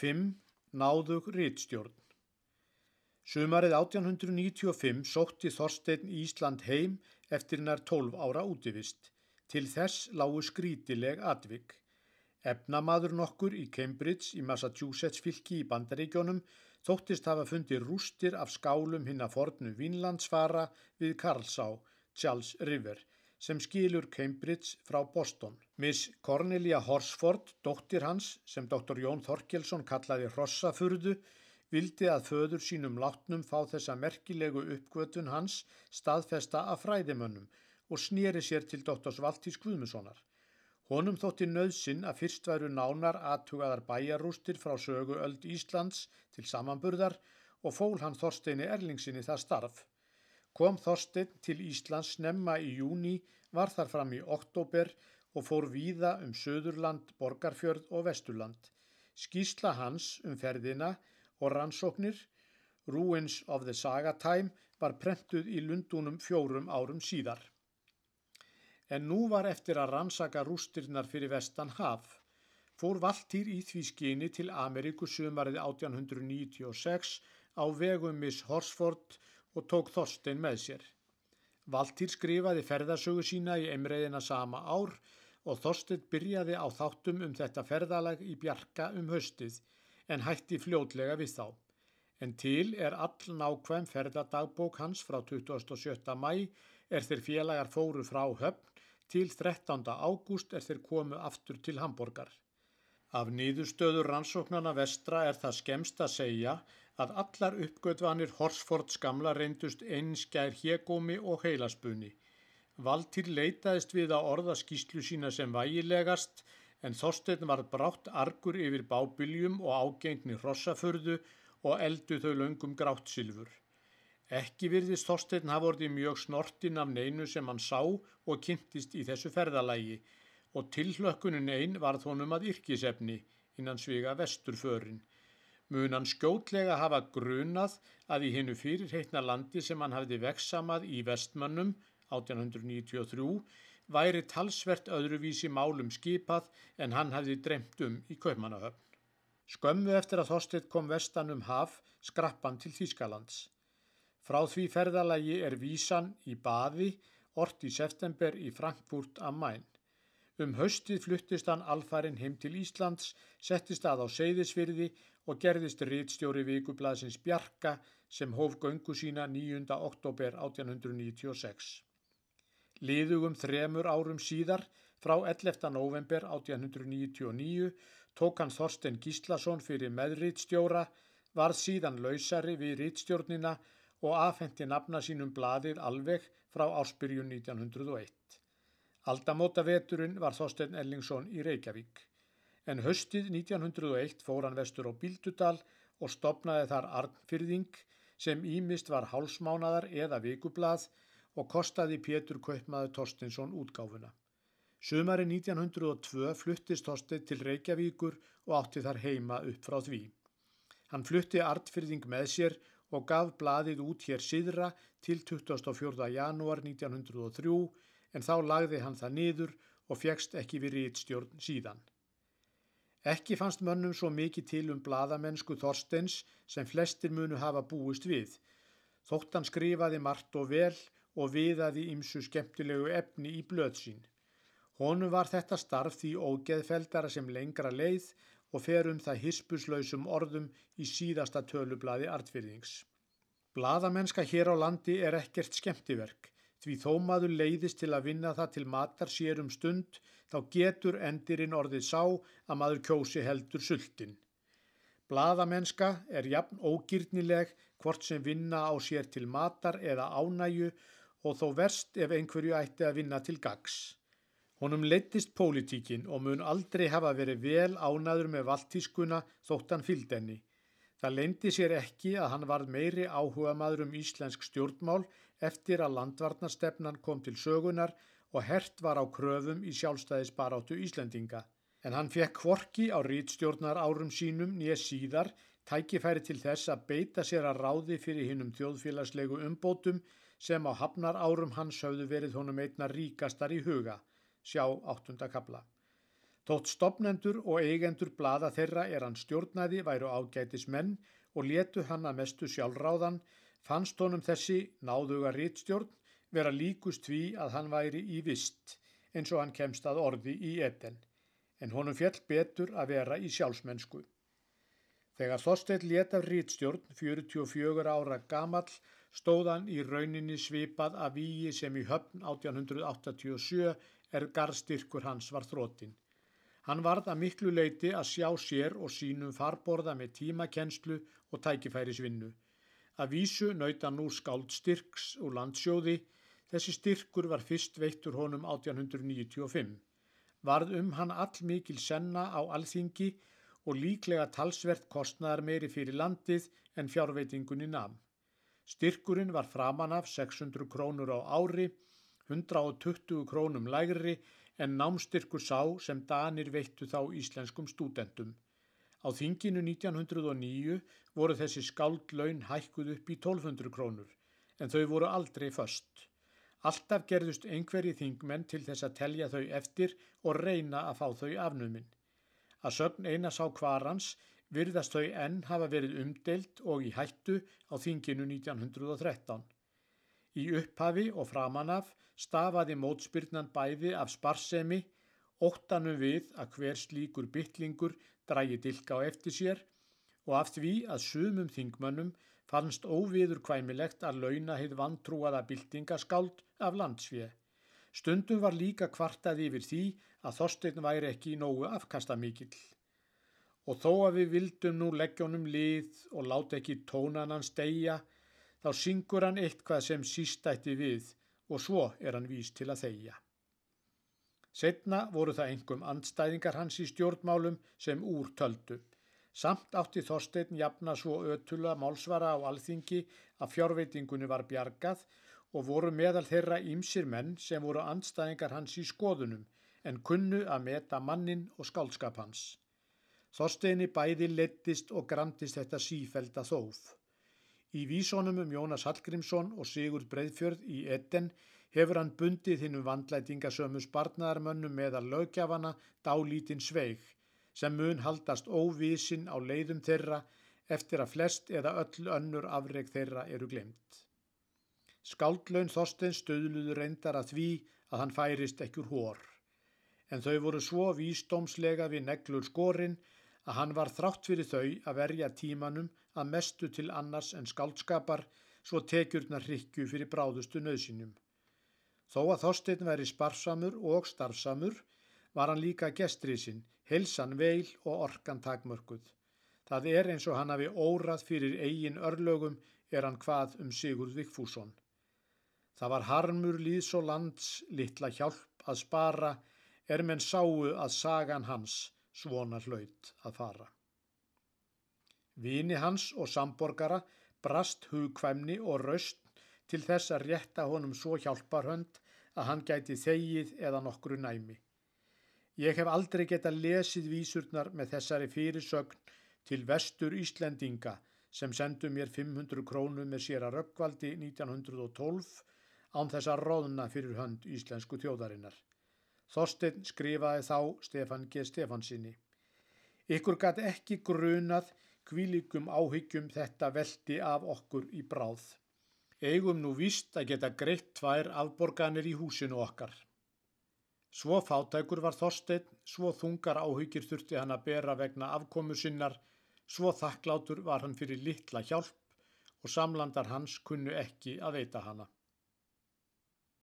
5. Náðug rítstjórn Sumarið 1895 sótti Þorstein Ísland heim eftir nær 12 ára útivist. Til þess lágu skrítileg atvik. Efnamaður nokkur í Cambridge í Massachusetts fylki í bandaríkjónum þóttist hafa fundið rústir af skálum hinn að fornu Vínlandsfara við Karlsá, Charles River, sem skilur Cambridge frá Boston. Miss Cornelia Horsford, dóttir hans, sem dr. Jón Þorkelsson kallaði Hrossafurðu, vildi að föður sínum látnum fá þessa merkilegu uppgötun hans staðfesta af fræðimönnum og snýri sér til doktors Valtís Guðmussonar. Honum þótti nöðsinn að fyrst væru nánar aðtugaðar bæjarústir frá sögu öld Íslands til samanburðar og fól hann Þorsteini Erlingsinni það starf. Kom Þorstein til Íslands snemma í júni, var þar fram í oktober og fór víða um Söðurland, Borgarfjörð og Vesturland. Skísla hans um ferðina og rannsóknir Ruins of the Saga Time var prentuð í Lundunum fjórum árum síðar. En nú var eftir að rannsaka rústirnar fyrir vestan haf. Fór Valtýr í því skyni til Ameríku sumarið 1896 á vegum Miss Horsford og tók Þorstein með sér. Valtýr skrifaði ferðasögu sína í emreiðina sama ár og Þorstein byrjaði á þáttum um þetta ferðalag í Bjarka um höstið en hætti fljótlega við þá. En til er all nákvæm ferðadagbók hans frá 27. mæ er þeir félagar fóru frá höfn til 13. ágúst er þeir komu aftur til Hamburgar. Af nýðustöður rannsóknarna vestra er það skemst að segja að allar uppgötvanir Horsfords gamla reyndust einskær hégómi og heilaspunni. Valtýr leitaðist við að orða skýslu sína sem vægilegast en Þorstein var brátt argur yfir bábiljum og ágengni hrossaförðu og eldu þau löngum grátsilfur. Ekki virðist Þorstein hafa orðið mjög snortin af neinu sem hann sá og kynntist í þessu ferðalægi og tilhlökkunin einn varð honum að yrkisefni innan svega vesturförin. Mun hann skjótlega hafa grunað að í hennu fyrirheitna landi sem hann hafði veksamað í vestmannum 1893 væri talsvert öðruvísi málum skipað en hann hafði dremt um í Kaupmannahöfn. Skömmu eftir að Þorstedt kom vestan um haf skrappan til Þýskalands. Frá því ferðalagi er vísan í baði, ort í september í Frankfurt am Main. Um haustið fluttist hann alfarin heim til Íslands, settist að á seyðisfyrði og gerðist rittstjóri vikublaðsins Bjarka sem hóf göngu sína 9. oktober 1896. Liðugum þremur árum síðar, frá 11. november 1899, tók hann Þorsten Gíslason fyrir meðrýtstjóra, varð síðan lausari við rýtstjórnina og afhendi nafna sínum blaðið alveg frá áspyrjun 1901. Aldamóta veturinn var Þorsten Ellingsson í Reykjavík. En höstið 1901 fór hann vestur á Bíldudal og stopnaði þar Arnfyrðing sem ímist var hálsmánadar eða vikublað og kostaði Pétur Kaupmaður Torstinsson útgáfuna. Sumari 1902 fluttist Torstein til Reykjavíkur og átti þar heima upp frá því. Hann flutti artfyrðing með sér og gaf blaðið út hér síðra til 24. janúar 1903 en þá lagði hann það niður og fegst ekki við rítstjórn síðan. Ekki fannst mönnum svo mikið til um blaðamennsku Þorsteins sem flestir munu hafa búist við. Þóttan skrifaði margt og vel og viðaði ímsu skemmtilegu efni í blöð sín. Honum var þetta starf því ógeðfeldara sem lengra leið og fer um það hispuslausum orðum í síðasta tölublaði artfyrðings. Blaðamennska hér á landi er ekkert skemmtiverk, því þó maður leiðist til að vinna það til matar sér um stund, þá getur endirinn orðið sá að maður kjósi heldur sultin. Blaðamennska er jafn ógýrnileg hvort sem vinna á sér til matar eða ánæju og þó verst ef einhverju ætti að vinna til gags. Honum leittist pólitíkin og mun aldrei hafa verið vel ánaður með valtískuna þóttan fyldenni. Það leindi sér ekki að hann varð meiri áhuga maður um íslensk stjórnmál eftir að landvarnarstefnan kom til sögunar og hert var á kröfum í sjálfstæðisbaráttu Íslendinga. En hann fekk kvorki á rítstjórnar árum sínum nýja síðar tækifæri til þess að beita sér að ráði fyrir hinnum þjóðfélagslegu umbótum sem á hafnar árum hans hafðu verið honum einna ríkastar í huga, sjá áttunda kabla. Tótt stopnendur og eigendur blada þeirra er hann stjórnaði væru ágætis menn og letu hann að mestu sjálfráðan, fannst honum þessi náðuga rítstjórn vera líkust því að hann væri í vist eins og hann kemst að orði í eten, en honum fjall betur að vera í sjálfsmennsku. Þegar Þorstein leta rítstjórn 44 ára gamall stóðan í rauninni svipað af víi sem í höfn 1887 er garstyrkur hans var þrótin. Hann varð að miklu leiti að sjá sér og sínum farborða með tímakenslu og tækifærisvinnu. Að vísu nauta nú skáld styrks úr landsjóði, þessi styrkur var fyrst veittur honum 1895. Varð um hann all mikil senna á alþingi og líklega talsvert kostnaðar meiri fyrir landið en fjárveitingunni nam. Styrkurinn var framan af 600 krónur á ári, 120 krónum lægri en námstyrkur sá sem Danir veittu þá íslenskum stúdendum. Á þinginu 1909 voru þessi skáldlaun hækkuð upp í 1200 krónur en þau voru aldrei först. Alltaf gerðust einhverji þingmenn til þess að telja þau eftir og reyna að fá þau afnuminn. Að sögn eina sá kvarans virðast þau enn hafa verið umdelt og í hættu á þinginu 1913. Í upphafi og framanaf stafaði mótspyrnan bæði af sparsemi, óttanum við að hver slíkur bytlingur drægi dilka á eftir sér og af því að sumum þingmönnum fannst óviður kvæmilegt að launa heið vantrúaða byltingaskáld af landsfið. Stundum var líka kvartað yfir því að Þorstein væri ekki nógu afkasta mikill. Og þó að við vildum nú leggjónum lið og láta ekki tónan hans deyja, þá syngur hann eitthvað sem sístætti við og svo er hann vís til að þeia. Setna voru það engum andstæðingar hans í stjórnmálum sem úr töldu. Samt átti Þorstein jafna svo ötula málsvara á alþingi að fjárveitingunni var bjargað og voru meðal þeirra ímsir menn sem voru andstæðingar hans í skoðunum en kunnu að meta mannin og skálskap hans. Þorsteini bæði lettist og gramtist þetta sífælda þóf. Í vísónum um Jónas Hallgrímsson og Sigurd Breiðfjörð í Etten hefur hann bundið hinnum vandlætingasömu spartnaðarmönnum meðal lögjafana dálítinn sveig sem mun haldast óvísin á leiðum þeirra eftir að flest eða öll önnur afreg þeirra eru glemt. Skáldlaun Þorstein stöðluður reyndar að því að hann færist ekkur hór, en þau voru svo vísdómslega við neglur skorinn að hann var þrátt fyrir þau að verja tímanum að mestu til annars en skáldskapar svo tekjurnar hrykju fyrir bráðustu nöðsinjum. Þó að Þorstein væri sparsamur og starfsamur var hann líka gestrisinn, helsan veil og orkan takmörkuð. Það er eins og hann hafi órað fyrir eigin örlögum er hann hvað um Sigurd Vikfússon. Það var harmur líðs og lands litla hjálp að spara er menn sáu að sagan hans svona hlaut að fara. Vini hans og samborgara brast hugkvæmni og raust til þess að rétta honum svo hjálparhönd að hann gæti þegið eða nokkru næmi. Ég hef aldrei geta lesið vísurnar með þessari fyrirsögn til vestur Íslendinga sem sendu mér 500 krónu með sér að rökkvaldi 1912 án þess að róðna fyrir hönd íslensku þjóðarinnar. Þorstein skrifaði þá Stefan G. Stefansinni. Ykkur gæti ekki grunað kvílikum áhyggjum þetta veldi af okkur í bráð. Eigum nú víst að geta greitt tvær afborganir í húsinu okkar. Svo fátækur var Þorstein, svo þungar áhyggjur þurfti hann að bera vegna afkomu sinnar, svo þakklátur var hann fyrir litla hjálp og samlandar hans kunnu ekki að veita hana.